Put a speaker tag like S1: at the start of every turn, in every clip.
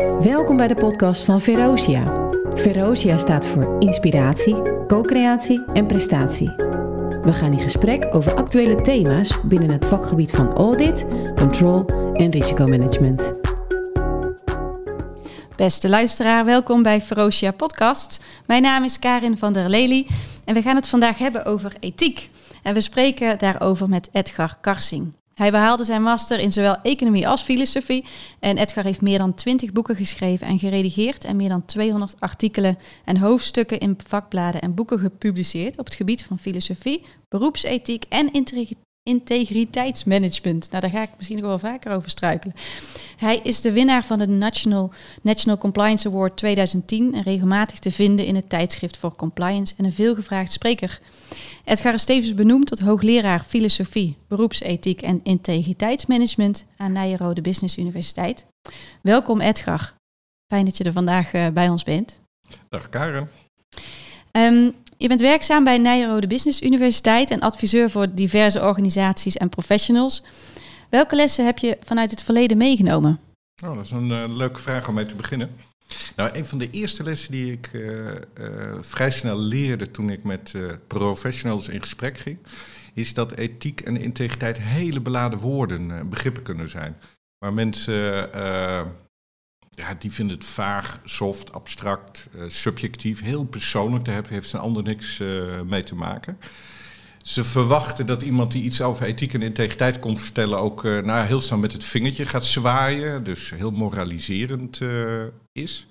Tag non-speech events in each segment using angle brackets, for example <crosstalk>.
S1: Welkom bij de podcast van Verosia. Verosia staat voor inspiratie, co-creatie en prestatie. We gaan in gesprek over actuele thema's binnen het vakgebied van audit, control en risicomanagement.
S2: Beste luisteraar, welkom bij Ferocia Podcast. Mijn naam is Karin van der Lely en we gaan het vandaag hebben over ethiek. En we spreken daarover met Edgar Karsing. Hij behaalde zijn master in zowel economie als filosofie. En Edgar heeft meer dan 20 boeken geschreven en geredigeerd. En meer dan 200 artikelen en hoofdstukken in vakbladen en boeken gepubliceerd op het gebied van filosofie, beroepsethiek en integriteitsmanagement. Nou, daar ga ik misschien nog wel vaker over struikelen. Hij is de winnaar van de National, National Compliance Award 2010 en regelmatig te vinden in het tijdschrift voor compliance en een veelgevraagd spreker. Edgar is tevens benoemd tot hoogleraar filosofie, beroepsethiek en integriteitsmanagement aan Nijrode Business Universiteit. Welkom Edgar. Fijn dat je er vandaag uh, bij ons bent.
S3: Dag Karen.
S2: Um, je bent werkzaam bij Nijrode Business Universiteit en adviseur voor diverse organisaties en professionals. Welke lessen heb je vanuit het verleden meegenomen?
S3: Oh, dat is een uh, leuke vraag om mee te beginnen. Nou, een van de eerste lessen die ik uh, uh, vrij snel leerde toen ik met professionals in gesprek ging, is dat ethiek en integriteit hele beladen woorden, begrippen kunnen zijn. Waar mensen ja, die vinden het vaag, soft, abstract, uh, subjectief, heel persoonlijk. Daar heeft een ander niks uh, mee te maken. Ze verwachten dat iemand die iets over ethiek en integriteit komt vertellen ook uh, heel snel met het vingertje gaat zwaaien. Dus heel moraliserend is.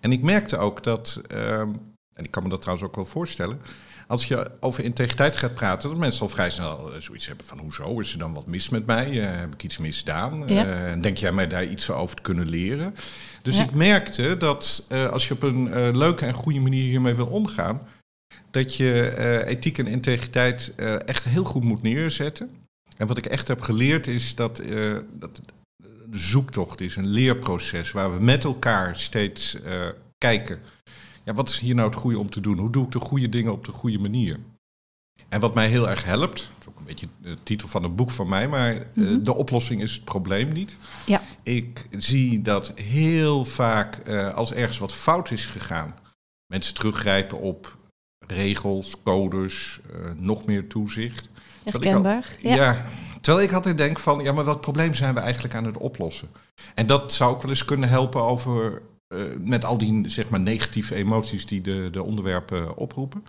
S3: En ik merkte ook dat, ehm, en ik kan me dat trouwens ook wel voorstellen, als je over integriteit gaat praten, dat mensen al vrij snel eh, zoiets hebben van hoezo, is er dan wat mis met mij? Uh, heb ik iets misdaan? Ja. Uh, denk jij mij daar iets over te kunnen leren? Dus ik merkte dat uh, als je op een leuke en goede manier hiermee wil omgaan, dat je ethiek en integriteit echt heel goed moet neerzetten. En wat ik echt heb geleerd is dat, dat de zoektocht is, een leerproces waar we met elkaar steeds kijken ja, wat is hier nou het goede om te doen? Hoe doe ik de goede dingen op de goede manier? En wat mij heel erg helpt, dat is ook een beetje de titel van een boek van mij, maar eh, mhm. de oplossing is het probleem niet. Ja. Ik zie dat heel vaak uh, als ergens wat fout is gegaan, mensen teruggrijpen op regels, codes, uh, nog meer toezicht.
S2: Herkenbaar.
S3: ja. ja. Terwijl ik altijd denk van, ja, maar wat probleem zijn we eigenlijk aan het oplossen? En dat zou ook wel eens kunnen helpen over uh, met al die zeg maar, negatieve emoties die de, de onderwerpen oproepen.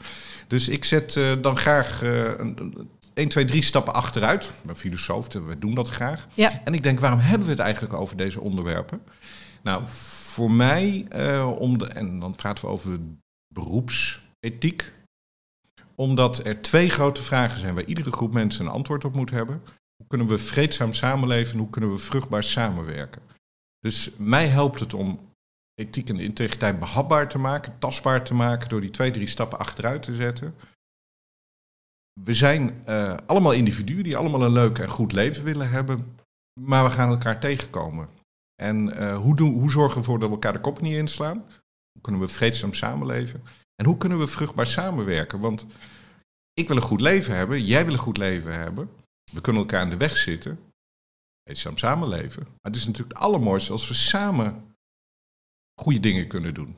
S3: Dus ik zet uh, dan graag uh, een, 1, 2, 3 stappen achteruit. Ik ben filosoof, we doen dat graag. Ja. En ik denk, waarom hebben we het eigenlijk over deze onderwerpen? Nou, voor mij, om de, en dan praten we over beroepsethiek. Omdat er twee grote vragen zijn waar iedere groep mensen een antwoord op moet hebben. Hoe kunnen we vreedzaam samenleven hoe kunnen we vruchtbaar samenwerken? Dus mij helpt het om ethiek en integriteit behapbaar te maken, tastbaar te maken, door die twee, drie stappen achteruit te zetten. We zijn uh, allemaal individuen die allemaal een leuk en goed leven willen hebben, maar we gaan elkaar tegenkomen. En uh, hoe, doen, hoe zorgen we ervoor dat we elkaar de kop niet inslaan? Hoe kunnen we vreedzaam samenleven? En hoe kunnen we vruchtbaar samenwerken? Want ik wil een goed leven hebben, jij wil een goed leven hebben. We kunnen elkaar in de weg zitten, vreedzaam samenleven. Maar het is natuurlijk het allermooiste als we samen goede dingen kunnen doen.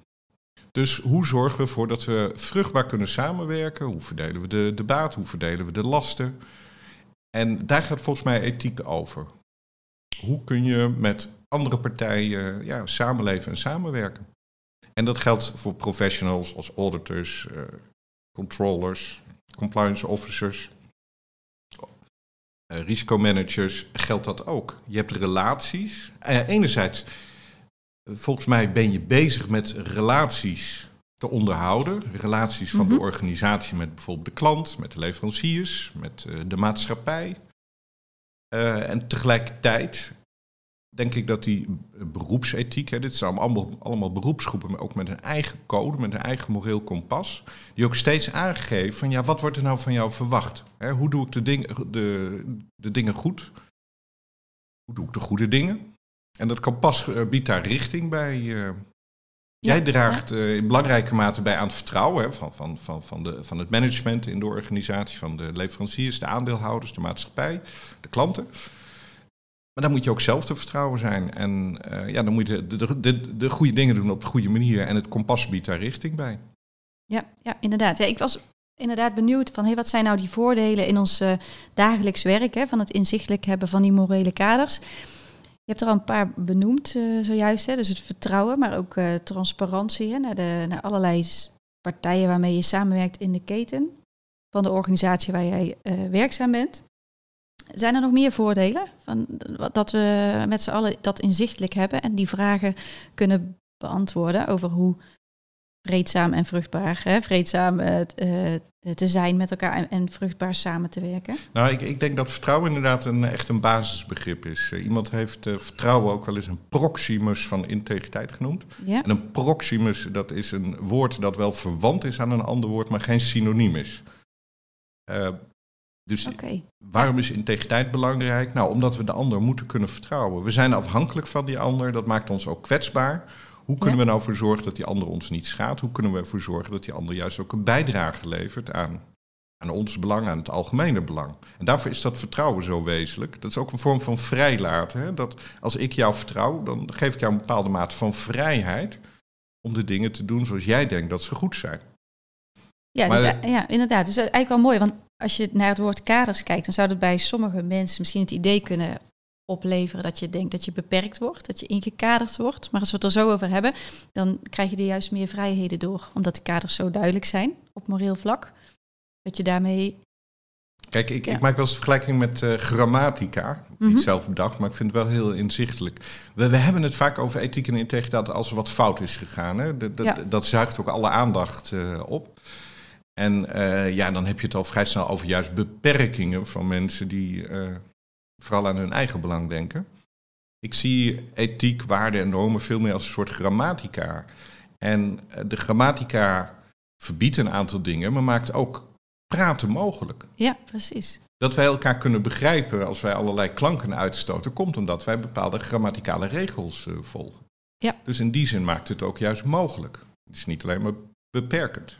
S3: Dus hoe zorgen we ervoor dat we vruchtbaar kunnen samenwerken? Hoe verdelen we de, de baat? Hoe verdelen we de lasten? En daar gaat volgens mij ethiek over. Hoe kun je met andere partijen ja, samenleven en samenwerken? En dat geldt voor professionals als auditors, uh, controllers, compliance officers, uh, risicomanagers. Geldt dat ook? Je hebt relaties. Uh, enerzijds volgens mij ben je bezig met relaties te onderhouden. Relaties van de mhm. organisatie met bijvoorbeeld de klant, met de leveranciers, met uh, de maatschappij. Uh, en tegelijkertijd denk ik dat die beroepsethiek, hè, dit zijn allemaal, allemaal beroepsgroepen, maar ook met een eigen code, met een eigen moreel kompas, die ook steeds aangeven van ja, wat wordt er nou van jou verwacht? Hè, hoe doe ik de, ding, de, de dingen goed? Hoe doe ik de goede dingen? En dat kompas eh, biedt daar richting bij. Uh, jij draagt uh, in belangrijke mate bij aan het vertrouwen hè, van, van, van, van, de, van het management in de organisatie, van de leveranciers, de aandeelhouders, de maatschappij, de klanten. Maar dan moet je ook zelf te vertrouwen zijn. En uh, ja, dan moet je de, de, de, de, goede dingen doen op de goede manier. En het kompas biedt daar richting bij.
S2: Ja, ja inderdaad. Ja, ik was inderdaad benieuwd van hey, wat zijn nou die voordelen in ons dagelijks werk hè, van het inzichtelijk hebben van die morele kaders. Je hebt er al een paar benoemd uh, zojuist, hè? dus het vertrouwen, maar ook uh, transparantie hè, naar, de, naar allerlei partijen waarmee je samenwerkt in de keten van de organisatie waar jij werkzaam bent. Zijn er nog meer voordelen van dat we met z'n allen dat inzichtelijk hebben en die vragen kunnen beantwoorden over hoe vreedzaam en vruchtbaar, hè, vreedzaam uh, te zijn met elkaar en, en, vruchtbaar samen te werken?
S3: Nou, ik, ik denk dat vertrouwen inderdaad een, echt een basisbegrip is. Uh, iemand heeft vertrouwen ook wel eens een proximus van integriteit genoemd. Ja. En een proximus, dat is een woord dat wel verwant is aan een ander woord, maar geen synoniem is. Dus waarom is integriteit belangrijk? Nou, omdat we de ander moeten kunnen vertrouwen. We zijn afhankelijk van die ander, dat maakt ons ook kwetsbaar. Hoe kunnen we nou ervoor zorgen dat die ander ons niet schaadt? Hoe kunnen we ervoor zorgen dat die ander juist ook een bijdrage levert aan, aan ons belang, aan het algemene belang? En daarvoor is dat vertrouwen zo wezenlijk. Dat is ook een vorm van vrijlaten. Hè? Dat als ik jou vertrouw, dan geef ik jou een bepaalde mate van vrijheid om de dingen te doen zoals jij denkt dat ze goed zijn.
S2: Ja, dus, ja inderdaad. Dus eigenlijk wel mooi, want als je naar het woord kaders kijkt, dan zou dat bij sommige mensen misschien het idee kunnen opleveren dat je denkt dat je beperkt wordt, dat je ingekaderd wordt. Maar als we het er zo over hebben, dan krijg je er juist meer vrijheden door, omdat de kaders zo duidelijk zijn op moreel vlak. Dat je daarmee.
S3: Kijk, ik, ik maak wel eens vergelijking met uh, grammatica. Niet mhm. zelf bedacht, maar ik vind het wel heel inzichtelijk. We, we hebben het vaak over ethiek en integriteit als er wat fout is gegaan. Hè? Dat, dat, dat zuigt ook alle aandacht uh, op. En uh, ja, dan heb je het al vrij snel over juist beperkingen van mensen die uh, vooral aan hun eigen belang denken. Ik zie ethiek, waarden en normen veel meer als een soort grammatica. En uh, de grammatica verbiedt een aantal dingen, maar maakt ook praten mogelijk.
S2: Ja, precies.
S3: Dat wij elkaar kunnen begrijpen als wij allerlei klanken uitstoten, komt omdat wij bepaalde grammaticale regels volgen. Ja. Dus in die zin maakt het ook juist mogelijk. Het is niet alleen maar beperkend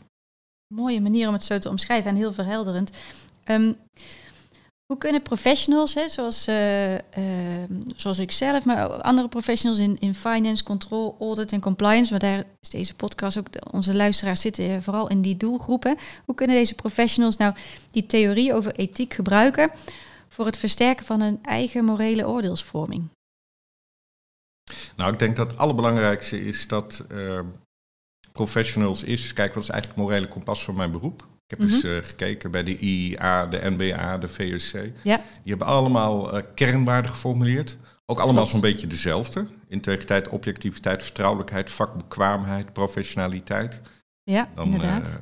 S2: mooie manier om het zo te omschrijven en heel verhelderend. Um, hoe kunnen professionals, hè, zoals, uh, zoals ik zelf, maar ook andere professionals in, in finance, control, audit en compliance, maar daar is deze podcast ook, onze luisteraars zitten vooral in die doelgroepen. Hoe kunnen deze professionals nou die theorie over ethiek gebruiken voor het versterken van hun eigen morele oordeelsvorming?
S3: Nou, ik denk dat het allerbelangrijkste is dat uh, professionals is, kijk, wat is eigenlijk het morele kompas van mijn beroep? Ik heb eens uh, gekeken bij de IIA, de NBA, de VSC. Ja. Die hebben allemaal uh, kernwaarden geformuleerd. Ook allemaal zo'n beetje dezelfde. Integriteit, objectiviteit, vertrouwelijkheid, vakbekwaamheid, professionaliteit.
S2: Ja, Dan, inderdaad.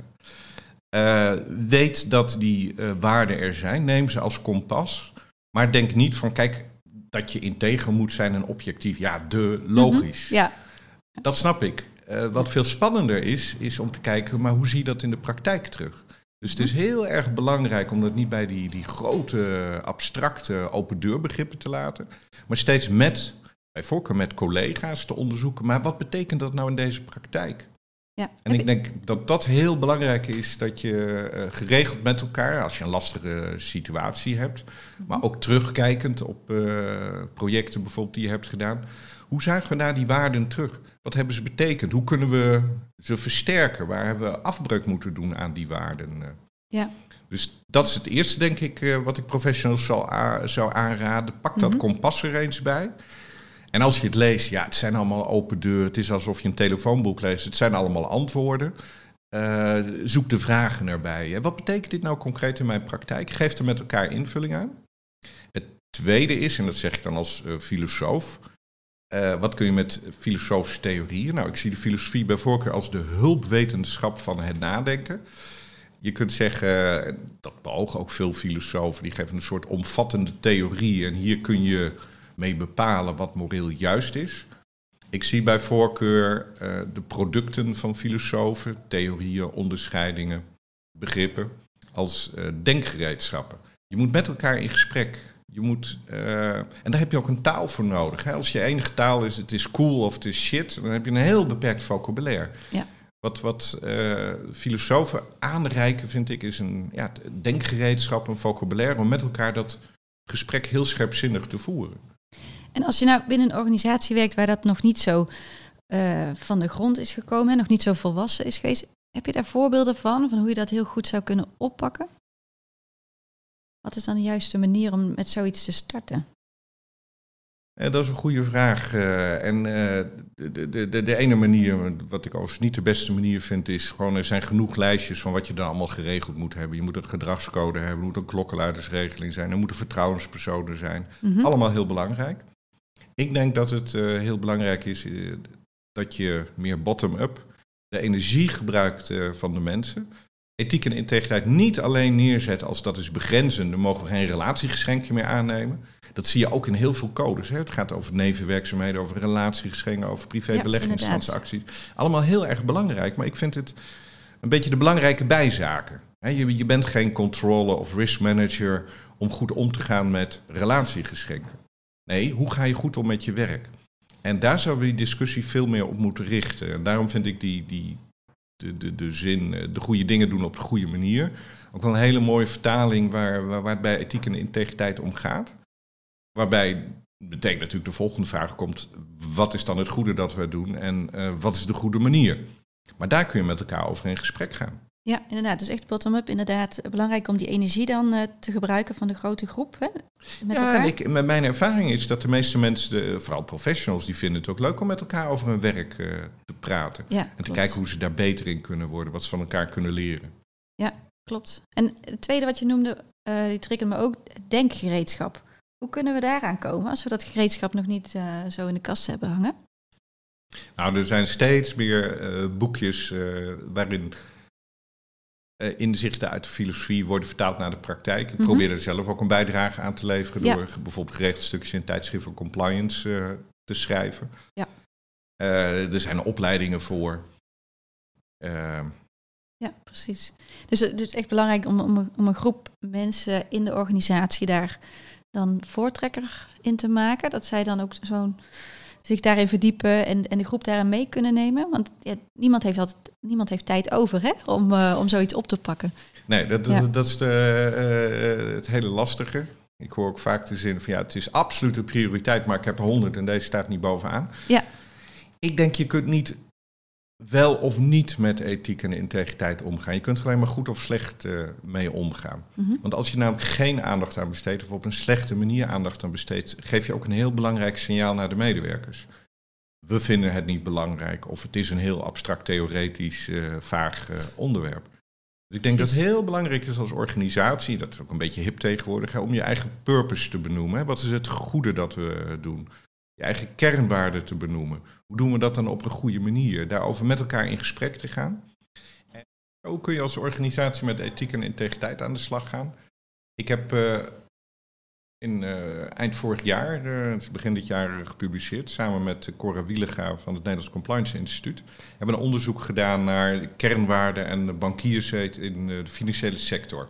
S3: Uh, weet dat die waarden er zijn. Neem ze als kompas. Maar denk niet van, kijk, dat je integer moet zijn en objectief. Ja, de logisch.
S2: ja.
S3: Dat snap ik. Uh, wat veel spannender is, is om te kijken, maar hoe zie je dat in de praktijk terug? Dus het is mhm. heel erg belangrijk om dat niet bij die, die grote, abstracte open deurbegrippen te laten, maar steeds met, bij voorkeur met collega's te onderzoeken, maar wat betekent dat nou in deze praktijk? Ja. En ik denk dat dat heel belangrijk is, dat je uh, geregeld met elkaar, als je een lastige situatie hebt, mhm. maar ook terugkijkend op uh, projecten bijvoorbeeld die je hebt gedaan, hoe zagen we naar die waarden terug? Wat hebben ze betekend? Hoe kunnen we ze versterken? Waar hebben we afbreuk moeten doen aan die waarden? Ja. Dus dat is het eerste, denk ik, eh, wat ik professionals zou, zou aanraden. Pak dat mhm. kompas er eens bij. En als je het leest, ja, het zijn allemaal open deuren. Het is alsof je een telefoonboek leest. Het zijn allemaal antwoorden. Uh, zoek de vragen erbij. Wat betekent dit nou concreet in mijn praktijk? Geef er met elkaar invulling aan. Het tweede is, en dat zeg ik dan als uh, filosoof, uh, wat kun je met filosofische theorieën? Nou, ik zie de filosofie bij voorkeur als de hulpwetenschap van het nadenken. Je kunt zeggen, dat beogen ook veel filosofen, die geven een soort omvattende theorie. En hier kun je mee bepalen wat moreel juist is. Ik zie bij voorkeur uh, de producten van filosofen, theorieën, onderscheidingen, begrippen, als uh, denkgereedschappen. Je moet met elkaar in gesprek. Je moet, uh, en daar heb je ook een taal voor nodig. Hè? Als je enige taal is, het is cool of het is shit, dan heb je een heel beperkt vocabulaire. Ja. Wat, wat uh, filosofen aanreiken, vind ik, is een ja, denkgereedschap, een vocabulaire, om met elkaar dat gesprek heel scherpzinnig te voeren.
S2: En als je nou binnen een organisatie werkt waar dat nog niet zo uh, van de grond is gekomen, en nog niet zo volwassen is geweest, heb je daar voorbeelden van, van hoe je dat heel goed zou kunnen oppakken? Wat is dan de juiste manier om met zoiets te starten?
S3: dat is een goede vraag. Uh, en uh, de, de, de, de, ene manier, wat ik overigens niet de beste manier vind, is gewoon er zijn genoeg lijstjes van wat je dan allemaal geregeld moet hebben. Je moet een gedragscode hebben, er moet een klokkenluidersregeling zijn, er moeten vertrouwenspersonen zijn. Mm Allemaal heel belangrijk. Ik denk dat het uh, heel belangrijk is dat je meer bottom-up de energie gebruikt van de mensen ethiek en integriteit niet alleen neerzet als dat is begrenzen, dan mogen we geen relatiegeschenken meer aannemen. Dat zie je ook in heel veel codes. Hè. Het gaat over nevenwerkzaamheden, over relatiegeschenken, over privébeleggingstransacties. Ja, Allemaal heel erg belangrijk, maar ik vind het een beetje de belangrijke bijzaken. Je, je bent geen controller of risk manager om goed om te gaan met relatiegeschenken. Nee, hoe ga je goed om met je werk? En daar zouden we die discussie veel meer op moeten richten. En daarom vind ik die, die de, de, de zin, eh, de goede dingen doen op de goede manier. Ook wel een hele mooie vertaling waar, waar, waar het bij ethiek en integriteit om gaat. Waarbij betekent natuurlijk de volgende vraag komt, wat is dan het goede dat we doen en uh, wat is de goede manier? Maar daar kun je met elkaar over in gesprek gaan.
S2: Ja, inderdaad. Dus echt bottom-up. Inderdaad, belangrijk om die energie dan uh, te gebruiken van de grote groep. Hè,
S3: met ja, elkaar. Ik, met mijn ervaring is dat de meeste mensen, de, vooral professionals, die vinden het ook leuk om met elkaar over hun werk uh, te praten. Ja, en te klopt. kijken hoe ze daar beter in kunnen worden, wat ze van elkaar kunnen leren.
S2: Ja, klopt. En het tweede wat je noemde, uh, die triggerde me ook, denkgereedschap. Hoe kunnen we daaraan komen als we dat gereedschap nog niet zo in de kast hebben hangen?
S3: Nou, er zijn steeds meer boekjes waarin uh, inzichten uit de filosofie worden vertaald naar de praktijk. Ik mhm. probeer er zelf ook een bijdrage aan te leveren door bijvoorbeeld geregeld stukjes in het tijdschrift van compliance uh, te schrijven. Ja. Uh, er zijn opleidingen voor.
S2: ja, precies. Dus het is echt belangrijk om, om, om een groep mensen in de organisatie daar dan voortrekker in te maken. Dat zij dan ook zo'n zich daarin verdiepen en, en de groep daarin mee kunnen nemen? Want ja, niemand, heeft altijd, niemand heeft tijd over hè, om, uh, om zoiets op te pakken.
S3: Nee, dat, dat, dat is de, uh, het hele lastige. Ik hoor ook vaak de zin van ja, het is absoluut een prioriteit, maar ik heb honderd en deze staat niet bovenaan. Ja. Ik denk, je kunt niet wel of niet met ethiek en integriteit omgaan. Je kunt er alleen maar goed of slecht uh, mee omgaan. Mhm. Want als je namelijk geen aandacht aan besteedt of op een slechte manier aandacht aan besteedt, geef je ook een heel belangrijk signaal naar de medewerkers. We vinden het niet belangrijk of het is een heel abstract, theoretisch, uh, vaag uh, onderwerp. Dus ik denk dat het heel belangrijk is als organisatie, dat is ook een beetje hip tegenwoordig, hè, om je eigen purpose te benoemen. Hè. Wat is het goede dat we doen? Je eigen kernwaarden te benoemen. Hoe doen we dat dan op een goede manier? Daarover met elkaar in gesprek te gaan. Zo kun je als organisatie met ethiek en integriteit aan de slag gaan. Ik heb uh, in uh, eind vorig jaar, uh, het begin dit jaar gepubliceerd, samen met Cora Wielega van het Nederlands Compliance Instituut, hebben een onderzoek gedaan naar kernwaarden en bankiersheid in de financiële sector.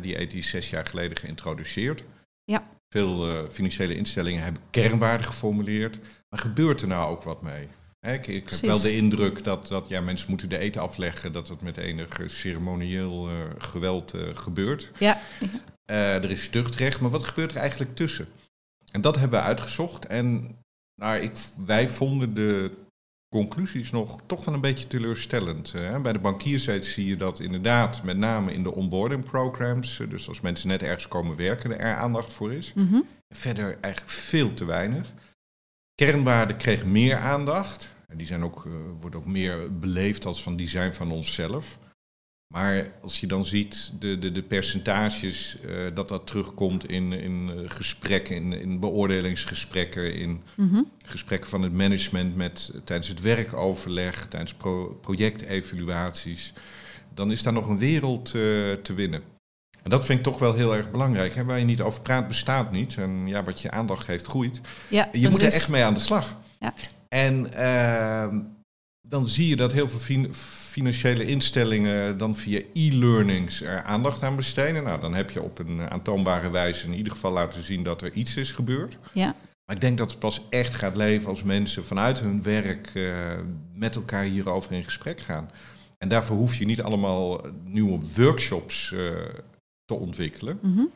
S3: Die is zes jaar geleden geïntroduceerd. Ja. Veel uh, financiële instellingen hebben kernwaarden geformuleerd. Maar gebeurt er nou ook wat mee? Ik, ik heb wel de indruk dat, dat ja, mensen moeten de eten afleggen, dat het met enig ceremonieel uh, geweld uh, gebeurt. Ja. er is tuchtrecht, maar wat gebeurt er eigenlijk tussen? En dat hebben we uitgezocht. En nou, ik, wij vonden de conclusies nog toch wel een beetje teleurstellend. Hè? Bij de bankiersite zie je dat inderdaad met name in de onboarding programs, eh, dus als mensen net ergens komen werken, er aandacht voor is. Mhm. Verder eigenlijk veel te weinig. Kernwaarden kregen meer aandacht. Die zijn ook, uh, wordt ook meer beleefd als van design van onszelf. Maar als je dan ziet de, de, de percentages uh, dat dat terugkomt in, in uh, gesprekken, in, in beoordelingsgesprekken, in mhm. gesprekken van het management met, tijdens het werkoverleg, tijdens pro, projectevaluaties, dan is daar nog een wereld uh, te winnen. En dat vind ik toch wel heel erg belangrijk. Hè? Waar je niet over praat, bestaat niet. En ja, wat je aandacht geeft, groeit. Ja, je moet er echt mee aan de slag. Ja. En ehm, dan zie je dat heel veel financiële instellingen dan via e-learnings er aandacht aan besteden. Nou, dan heb je op een aantoonbare wijze in ieder geval laten zien dat er iets is gebeurd. Ja. Maar ik denk dat het pas echt gaat leven als mensen vanuit hun werk uh, met elkaar hierover in gesprek gaan. En daarvoor hoef je niet allemaal nieuwe workshops uh, te ontwikkelen. Mm -hmm.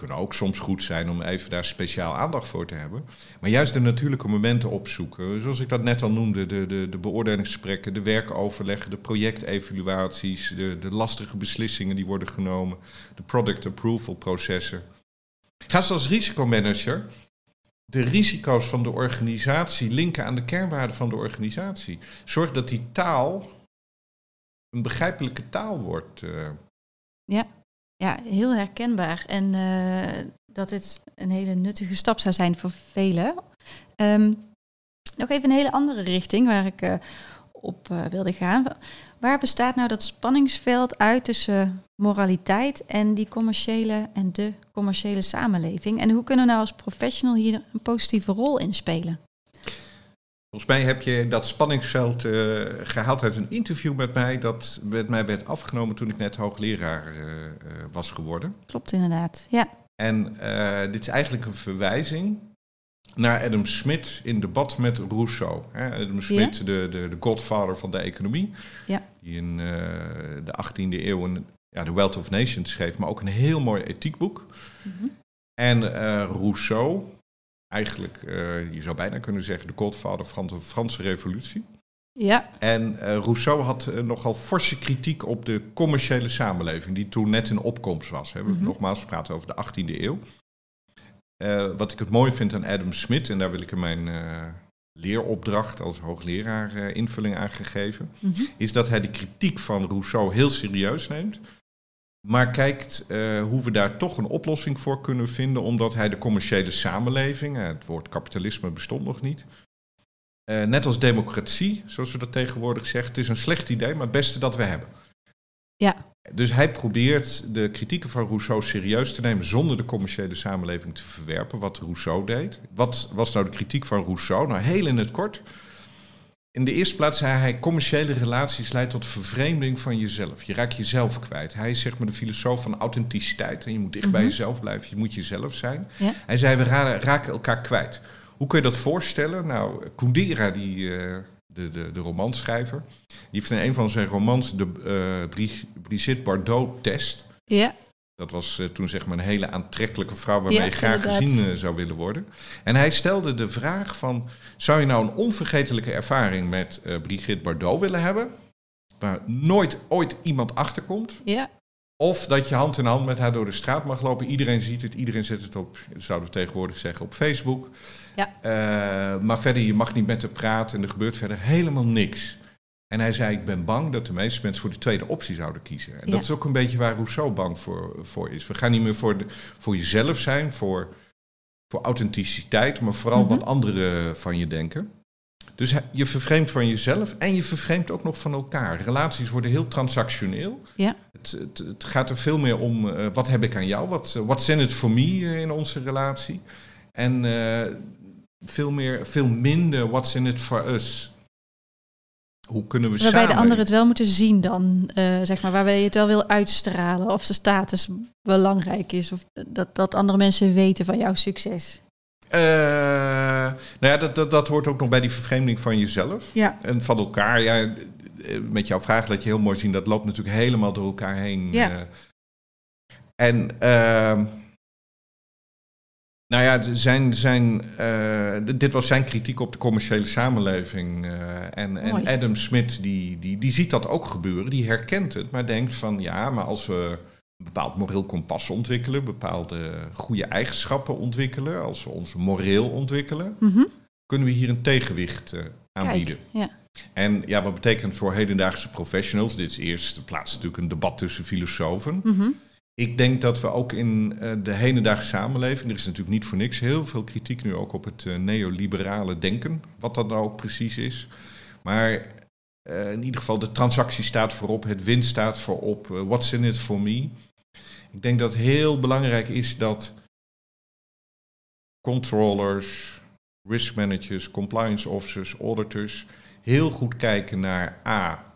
S3: Kunnen ook soms goed zijn om even daar speciaal aandacht voor te hebben. Maar juist de natuurlijke momenten opzoeken. Zoals ik dat net al noemde, de, de, de beoordelingsgesprekken, de werkoverleggen, de projectevaluaties, de, de lastige beslissingen die worden genomen, de product approval processen. Ga ze als risicomanager de risico's van de organisatie linken aan de kernwaarden van de organisatie. Zorg dat die taal een begrijpelijke taal wordt. Uh.
S2: Ja. Ja, heel herkenbaar. En uh, dat het een hele nuttige stap zou zijn voor velen. Um, nog even een hele andere richting waar ik uh, op wilde gaan. Waar bestaat nou dat spanningsveld uit tussen moraliteit en die commerciële en de commerciële samenleving? En hoe kunnen we nou als professional hier een positieve rol in spelen?
S3: Volgens mij heb je dat spanningsveld uh, gehaald uit een interview met mij dat met mij werd afgenomen toen ik net hoogleraar uh, was geworden.
S2: Klopt inderdaad, ja.
S3: En dit is eigenlijk een verwijzing naar Adam Smith in debat met Rousseau. Adam Smith, de, de, de godfather van de economie,
S2: ja.
S3: die in de 18e eeuw een, ja, The Wealth of Nations schreef, maar ook een heel mooi ethiekboek. Mm -hmm. En Rousseau, eigenlijk, uh, je zou bijna kunnen zeggen, de godvader van de Franse revolutie.
S2: Ja.
S3: En uh, Rousseau had uh, nogal forse kritiek op de commerciële samenleving, die toen net in opkomst was. Hè. We mm nogmaals praten over de 18e eeuw. wat ik het mooi vind aan Adam Smith, en daar wil ik in mijn leeropdracht als hoogleraar invulling aan gegeven, mm -hmm. is dat hij de kritiek van Rousseau heel serieus neemt. Maar kijkt uh, hoe we daar toch een oplossing voor kunnen vinden, omdat hij de commerciële samenleving, uh, het woord kapitalisme bestond nog niet, uh, net als democratie, zoals we dat tegenwoordig zeggen, het is een slecht idee, maar het beste dat we hebben.
S2: Ja.
S3: Dus hij probeert de kritieken van Rousseau serieus te nemen zonder de commerciële samenleving te verwerpen, wat Rousseau deed. Wat was nou de kritiek van Rousseau? Nou, heel in het kort. In de eerste plaats zei hij, commerciële relaties leiden tot vervreemding van jezelf. Je raakt jezelf kwijt. Hij is zeg maar de filosoof van authenticiteit. En je moet dicht mm -hmm. bij jezelf blijven, je moet jezelf zijn.
S2: Ja.
S3: Hij zei, we raken elkaar kwijt. Hoe kun je dat voorstellen? Nou, Kundera, die, uh, de, de, de romanschrijver, die heeft in een van zijn romans de uh, Brigitte Bardot-test.
S2: Ja.
S3: Dat was uh, toen zeg maar een hele aantrekkelijke vrouw waarmee ja, je graag inderdaad. gezien uh, zou willen worden. En hij stelde de vraag van, zou je nou een onvergetelijke ervaring met uh, Brigitte Bardot willen hebben, waar nooit ooit iemand achterkomt?
S2: Ja.
S3: Of dat je hand in hand met haar door de straat mag lopen. Iedereen ziet het, iedereen zet het op, zouden we tegenwoordig zeggen, op Facebook.
S2: Ja.
S3: maar verder, je mag niet met haar praten en er gebeurt verder helemaal niks. En hij zei, ik ben bang dat de meeste mensen voor de tweede optie zouden kiezen. En
S2: Ja.
S3: dat is ook een beetje waar Rousseau bang voor, voor is. We gaan niet meer voor, de, voor jezelf zijn, voor, voor authenticiteit, maar vooral
S2: Mhm.
S3: wat anderen van je denken. Dus je vervreemdt van jezelf en je vervreemdt ook nog van elkaar. Relaties worden heel transactioneel.
S2: Ja.
S3: Het, het, het gaat er veel meer om, eh, wat heb ik aan jou? Wat, eh, what's in it for me eh, in onze relatie? En eh, veel, meer, veel minder, what's in it for us? Hoe kunnen we
S2: Waarbij de ander het wel moeten zien dan, eh, zeg maar, waarbij je het wel wil uitstralen of de status belangrijk is of dat, dat andere mensen weten van jouw succes.
S3: Eh, nou ja, dat, dat, dat hoort ook nog bij die vervreemding van jezelf.
S2: Ja.
S3: En van elkaar. Ja, eh, met jouw vraag laat je heel mooi zien, dat loopt natuurlijk helemaal door elkaar heen.
S2: Ja.
S3: en ehm, nou ja, zijn, zijn, eh, dit was zijn kritiek op de commerciële samenleving. eh, en, en. Adam Smith, die, die, die ziet dat ook gebeuren, die herkent het, maar denkt van ja, maar als we een bepaald moreel kompas ontwikkelen, bepaalde goede eigenschappen ontwikkelen, als we ons moreel ontwikkelen,
S2: Mhm.
S3: kunnen we hier een tegenwicht
S2: Kijk,
S3: aanbieden.
S2: ja.
S3: En ja, wat betekent voor hedendaagse professionals? Dit is eerst de plaats natuurlijk een debat tussen filosofen.
S2: Mhm.
S3: Ik denk dat we ook in eh, de hedendaagse samenleving, er is natuurlijk niet voor niks heel veel kritiek nu ook op het eh, neoliberale denken, wat dat nou ook precies is. Maar eh, in ieder geval, de transactie staat voorop, het winst staat voorop, what's in it for me. Ik denk dat heel belangrijk is dat controllers, risk managers, compliance officers, auditors heel goed kijken naar A.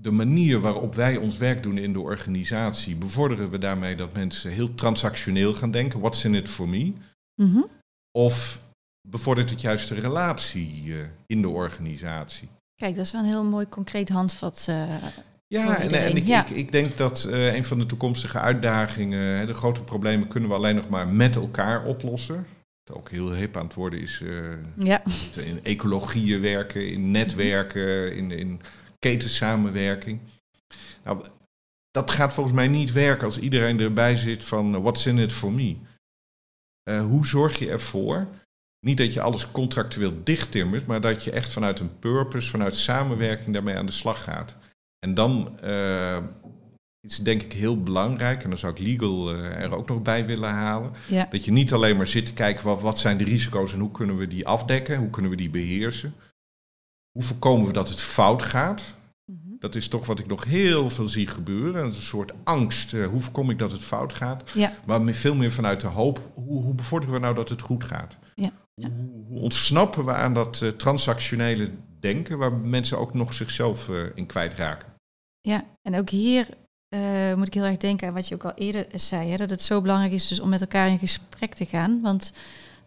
S3: De manier waarop wij ons werk doen in de organisatie, bevorderen we daarmee dat mensen heel transactioneel gaan denken. What's in it for me?
S2: Mhm.
S3: Of bevordert het juist de relatie eh, in de organisatie?
S2: Kijk, dat is wel een heel mooi concreet handvat. eh,
S3: Ja, en, en ik,
S2: Ja.
S3: ik, ik denk dat eh, een van de toekomstige uitdagingen, de grote problemen kunnen we alleen nog maar met elkaar oplossen. Wat ook heel hip aan het worden is eh,
S2: Ja, <laughs>
S3: in ecologieën werken, in netwerken, in, in ketensamenwerking. Nou, dat gaat volgens mij niet werken als iedereen erbij zit van eh, what's in it for me. Eh, hoe zorg je ervoor, niet dat je alles contractueel dichttimmert, maar dat je echt vanuit een purpose, vanuit samenwerking daarmee aan de slag gaat. En dan eh, is denk ik heel belangrijk, en dan zou ik legal er ook nog bij willen halen,
S2: ja,
S3: dat je niet alleen maar zit te kijken wat, wat zijn de risico's en hoe kunnen we die afdekken, hoe kunnen we die beheersen. Hoe voorkomen we dat het fout gaat?
S2: Mhm.
S3: Dat is toch wat ik nog heel veel zie gebeuren. Dat is een soort angst. eh, hoe voorkom ik dat het fout gaat?
S2: ja,
S3: Maar veel meer vanuit de hoop. Hoe, hoe bevorderen we nou dat het goed gaat?
S2: Ja, ja.
S3: Hoe, hoe ontsnappen we aan dat eh, transactionele denken waar mensen ook nog zichzelf eh, in kwijtraken?
S2: ja. En ook hier moet ik heel erg denken aan wat je ook al eerder zei, hè, dat het zo belangrijk is dus om met elkaar in gesprek te gaan. Want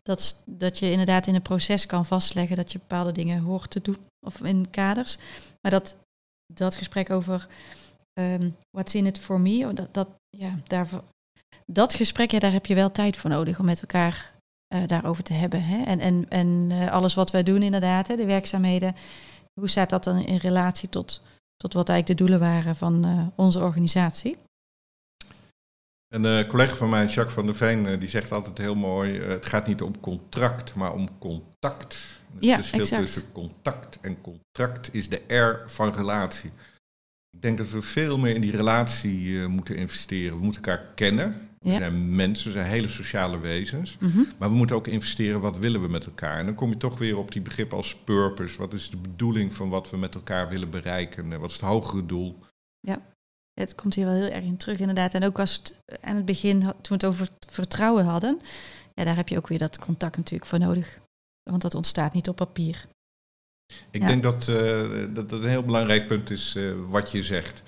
S2: dat, dat je inderdaad in een proces kan vastleggen dat je bepaalde dingen hoort te doen, of in kaders. Maar dat, dat gesprek over ehm what's in it for me, oh, dat, dat, ja, daarvoor, dat gesprek, ja, daar heb je wel tijd voor nodig om met elkaar eh, daarover te hebben. Hè? En, en, en eh, alles wat wij doen inderdaad, hè, de werkzaamheden, hoe staat dat dan in relatie tot, tot wat eigenlijk de doelen waren van eh, onze organisatie?
S3: Een eh, collega van mij, Jacques van der Veen, eh, die zegt altijd heel mooi: eh, het gaat niet om contract, maar om contact. Het
S2: Ja,
S3: verschil
S2: exact.
S3: tussen contact en contract is de R van relatie. Ik denk dat we veel meer in die relatie moeten investeren. We moeten elkaar kennen. We
S2: Ja.
S3: zijn mensen, we zijn hele sociale wezens.
S2: Mhm.
S3: Maar we moeten ook investeren, wat willen we met elkaar? En dan kom je toch weer op die begrip als purpose. Wat is de bedoeling van wat we met elkaar willen bereiken? Wat is het hogere doel?
S2: Het komt hier wel heel erg in terug, inderdaad. En ook als het aan het begin, toen we het over vertrouwen hadden, ja, daar heb je ook weer dat contact natuurlijk voor nodig. Want dat ontstaat niet op papier.
S3: Ik
S2: Ja.
S3: denk dat, eh, dat dat een heel belangrijk punt is eh, wat je zegt.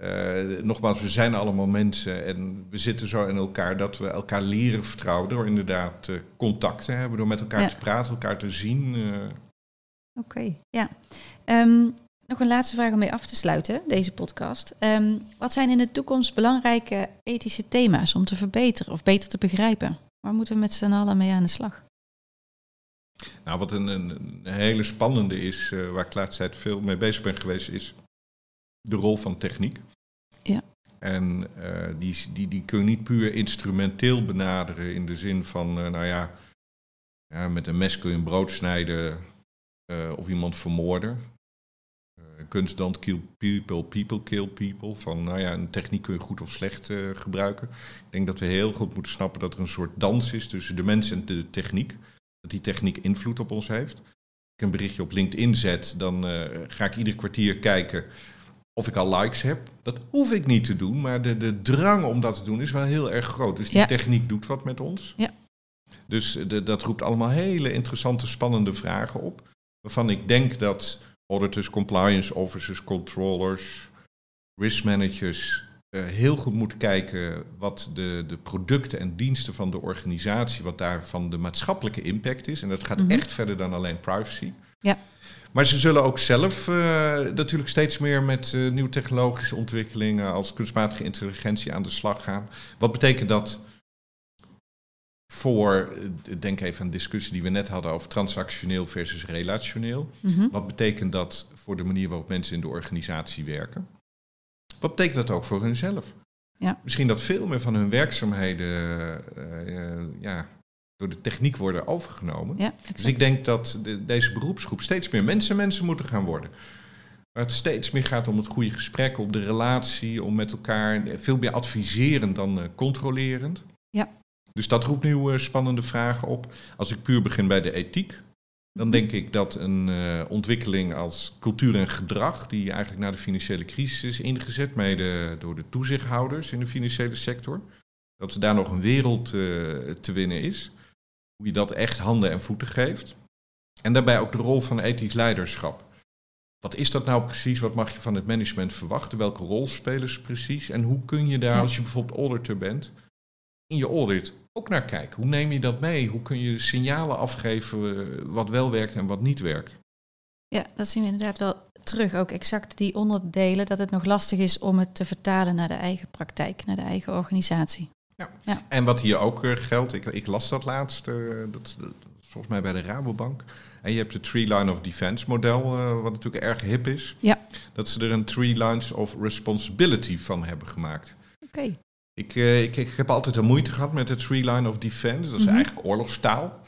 S3: Eh, nogmaals, we zijn allemaal mensen en we zitten zo in elkaar dat we elkaar leren vertrouwen door inderdaad eh, contact te hebben, door met elkaar
S2: Ja.
S3: te praten, elkaar te zien. eh.
S2: Oké, ja. Ehm, nog een laatste vraag om mee af te sluiten, deze podcast. Ehm, wat zijn in de toekomst belangrijke ethische thema's om te verbeteren of beter te begrijpen? Waar moeten we met z'n allen mee aan de slag?
S3: Nou, wat een, hele spannende is, eh, waar ik de laatste tijd veel mee bezig ben geweest, is de rol van techniek.
S2: Ja.
S3: En eh, die, die, die kun je niet puur instrumenteel benaderen in de zin van, eh, nou ja, ja, met een mes kun je een brood snijden of iemand vermoorden. Eh, kunst don't kill people, people kill people. Van, nou ja, een techniek kun je goed of slecht eh, gebruiken. Ik denk dat we heel goed moeten snappen dat er een soort dans is tussen de mens en de techniek dat die techniek invloed op ons heeft. Als ik een berichtje op LinkedIn zet, dan eh, ga ik ieder kwartier kijken of ik al likes heb. Dat hoef ik niet te doen, maar de, de drang om dat te doen is wel heel erg groot. Dus die
S2: Ja.
S3: techniek doet wat met ons.
S2: Ja.
S3: Dus eh, de, dat roept allemaal hele interessante, spannende vragen op. Waarvan ik denk dat auditors, compliance officers, controllers, risk managers eh, heel goed moeten kijken wat de, de producten en diensten van de organisatie, wat daarvan de maatschappelijke impact is. En dat gaat
S2: Mhm.
S3: echt verder dan alleen privacy.
S2: Ja.
S3: Maar ze zullen ook zelf eh, natuurlijk steeds meer met eh, nieuwe technologische ontwikkelingen als kunstmatige intelligentie aan de slag gaan. Wat betekent dat voor, eh, denk even aan de discussie die we net hadden over transactioneel versus relationeel.
S2: Mhm.
S3: Wat betekent dat voor de manier waarop mensen in de organisatie werken? Wat betekent dat ook voor hunzelf?
S2: Ja.
S3: Misschien dat veel meer van hun werkzaamheden eh, eh, ja, door de techniek worden overgenomen.
S2: Ja,
S3: Dus ik denk dat de- deze beroepsgroep steeds meer mensen mensen moeten gaan worden. Waar het steeds meer gaat om het goede gesprek, om de relatie, om met elkaar veel meer adviserend dan controlerend.
S2: Ja.
S3: Dus dat roept nu eh, spannende vragen op. Als ik puur begin bij de ethiek, dan denk ik dat een eh, ontwikkeling als cultuur en gedrag, die eigenlijk na de financiële crisis is ingezet, mede door de toezichthouders in de financiële sector, dat er daar nog een wereld eh, te winnen is. Hoe je dat echt handen en voeten geeft. En daarbij ook de rol van ethisch leiderschap. Wat is dat nou precies? Wat mag je van het management verwachten? Welke rol spelen ze precies? En hoe kun je daar, als je bijvoorbeeld auditor bent, in je audit ook naar kijken? Hoe neem je dat mee? Hoe kun je signalen afgeven eh, wat wel werkt en wat niet werkt?
S2: Ja, dat zien we inderdaad wel terug. Ook exact die onderdelen, dat het nog lastig is om het te vertalen naar de eigen praktijk, naar de eigen organisatie.
S3: En wat hier ook eh, geldt, ik, ik las dat laatst, eh, dat, volgens mij bij de Rabobank. En je hebt het Three Line of Defense model, eh, wat natuurlijk erg hip is.
S2: Ja.
S3: Dat ze er een Three Lines of Responsibility van hebben gemaakt.
S2: Oké.
S3: Ik, eh, ik, ik heb altijd een moeite gehad met het Three Line of Defense. Dat is
S2: Mhm.
S3: eigenlijk oorlogstaal.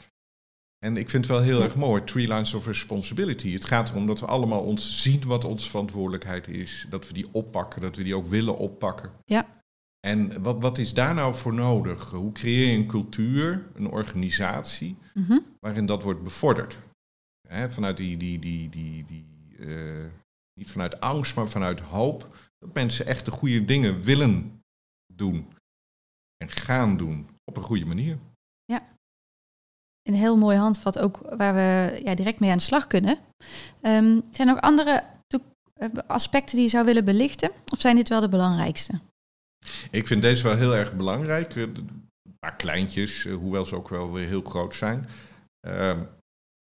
S3: En ik vind het wel heel erg mooi, Three Lines of Responsibility. Het gaat erom dat we allemaal ons zien wat onze verantwoordelijkheid is. Dat we die oppakken, dat we die ook willen oppakken.
S2: Ja.
S3: En wat, wat is daar nou voor nodig? Hoe creëer je een cultuur, een organisatie,
S2: Mhm.
S3: waarin dat wordt bevorderd? Vanuit die, die, die, die, die eh, niet vanuit angst, maar vanuit hoop. Dat mensen echt de goede dingen willen doen. En gaan doen. Op een goede manier.
S2: Een heel mooi handvat ook waar we ja, direct mee aan de slag kunnen. Ehm, zijn er nog andere eh, aspecten die je zou willen belichten? Of zijn dit wel de belangrijkste?
S3: Ik vind deze wel heel erg belangrijk. Eh, Een paar kleintjes, eh, hoewel ze ook wel weer heel groot zijn. Ehm,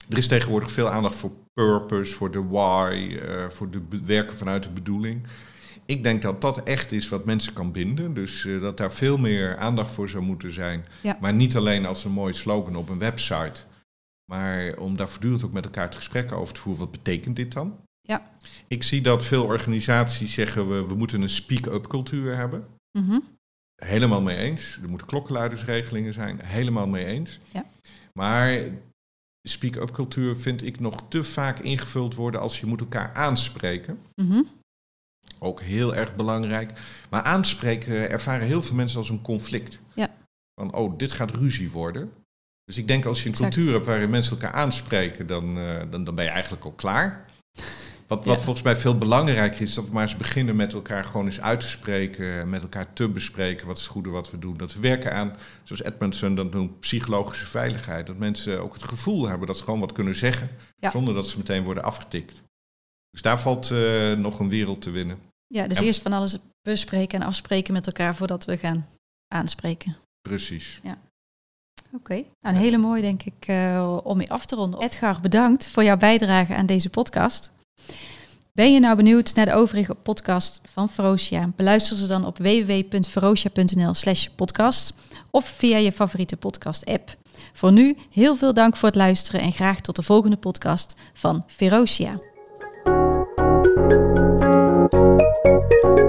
S3: er is tegenwoordig veel aandacht voor purpose, voor de why, voor de be- werken vanuit de bedoeling. Ik denk dat dat echt is wat mensen kan binden. Dus eh, dat daar veel meer aandacht voor zou moeten zijn.
S2: Ja.
S3: Maar niet alleen als een mooie slogan op een website. Maar om daar voortdurend ook met elkaar het gesprek over te voeren. Wat betekent dit dan?
S2: Ja.
S3: Ik zie dat veel organisaties zeggen we, we moeten een speak-up cultuur hebben.
S2: Mhm.
S3: Helemaal mee eens. Er moeten klokkenluidersregelingen zijn. Helemaal mee eens.
S2: Ja.
S3: Maar speak-up cultuur vind ik nog te vaak ingevuld worden als je moet elkaar aanspreken.
S2: Mhm.
S3: Ook heel erg belangrijk. Maar aanspreken ervaren heel veel mensen als een conflict.
S2: Ja.
S3: Van, oh, dit gaat ruzie worden. Dus ik denk als je een
S2: Exact.
S3: cultuur hebt waarin mensen elkaar aanspreken, dan, eh, dan, dan ben je eigenlijk al klaar. Wat,
S2: Ja.
S3: wat volgens mij veel belangrijker is, dat we maar eens beginnen met elkaar gewoon eens uit te spreken, met elkaar te bespreken wat is het goede wat we doen. Dat we werken aan, zoals Edmondson dat noemt, psychologische veiligheid. Dat mensen ook het gevoel hebben dat ze gewoon wat kunnen zeggen,
S2: Ja.
S3: zonder dat ze meteen worden afgetikt. Dus daar valt eh, nog een wereld te winnen.
S2: Ja, dus
S3: Ja.
S2: eerst van alles bespreken en afspreken met elkaar voordat we gaan aanspreken.
S3: Precies.
S2: Oké, nou, een hele mooie denk ik eh, om mee af te ronden. Edgar, bedankt voor jouw bijdrage aan deze podcast. Ben je nou benieuwd naar de overige podcast van Ferocia? Beluister ze dan op www.ferocia.nl slash podcast of via je favoriete podcast app. Voor nu heel veel dank voor het luisteren en graag tot de volgende podcast van Ferocia. Thank you.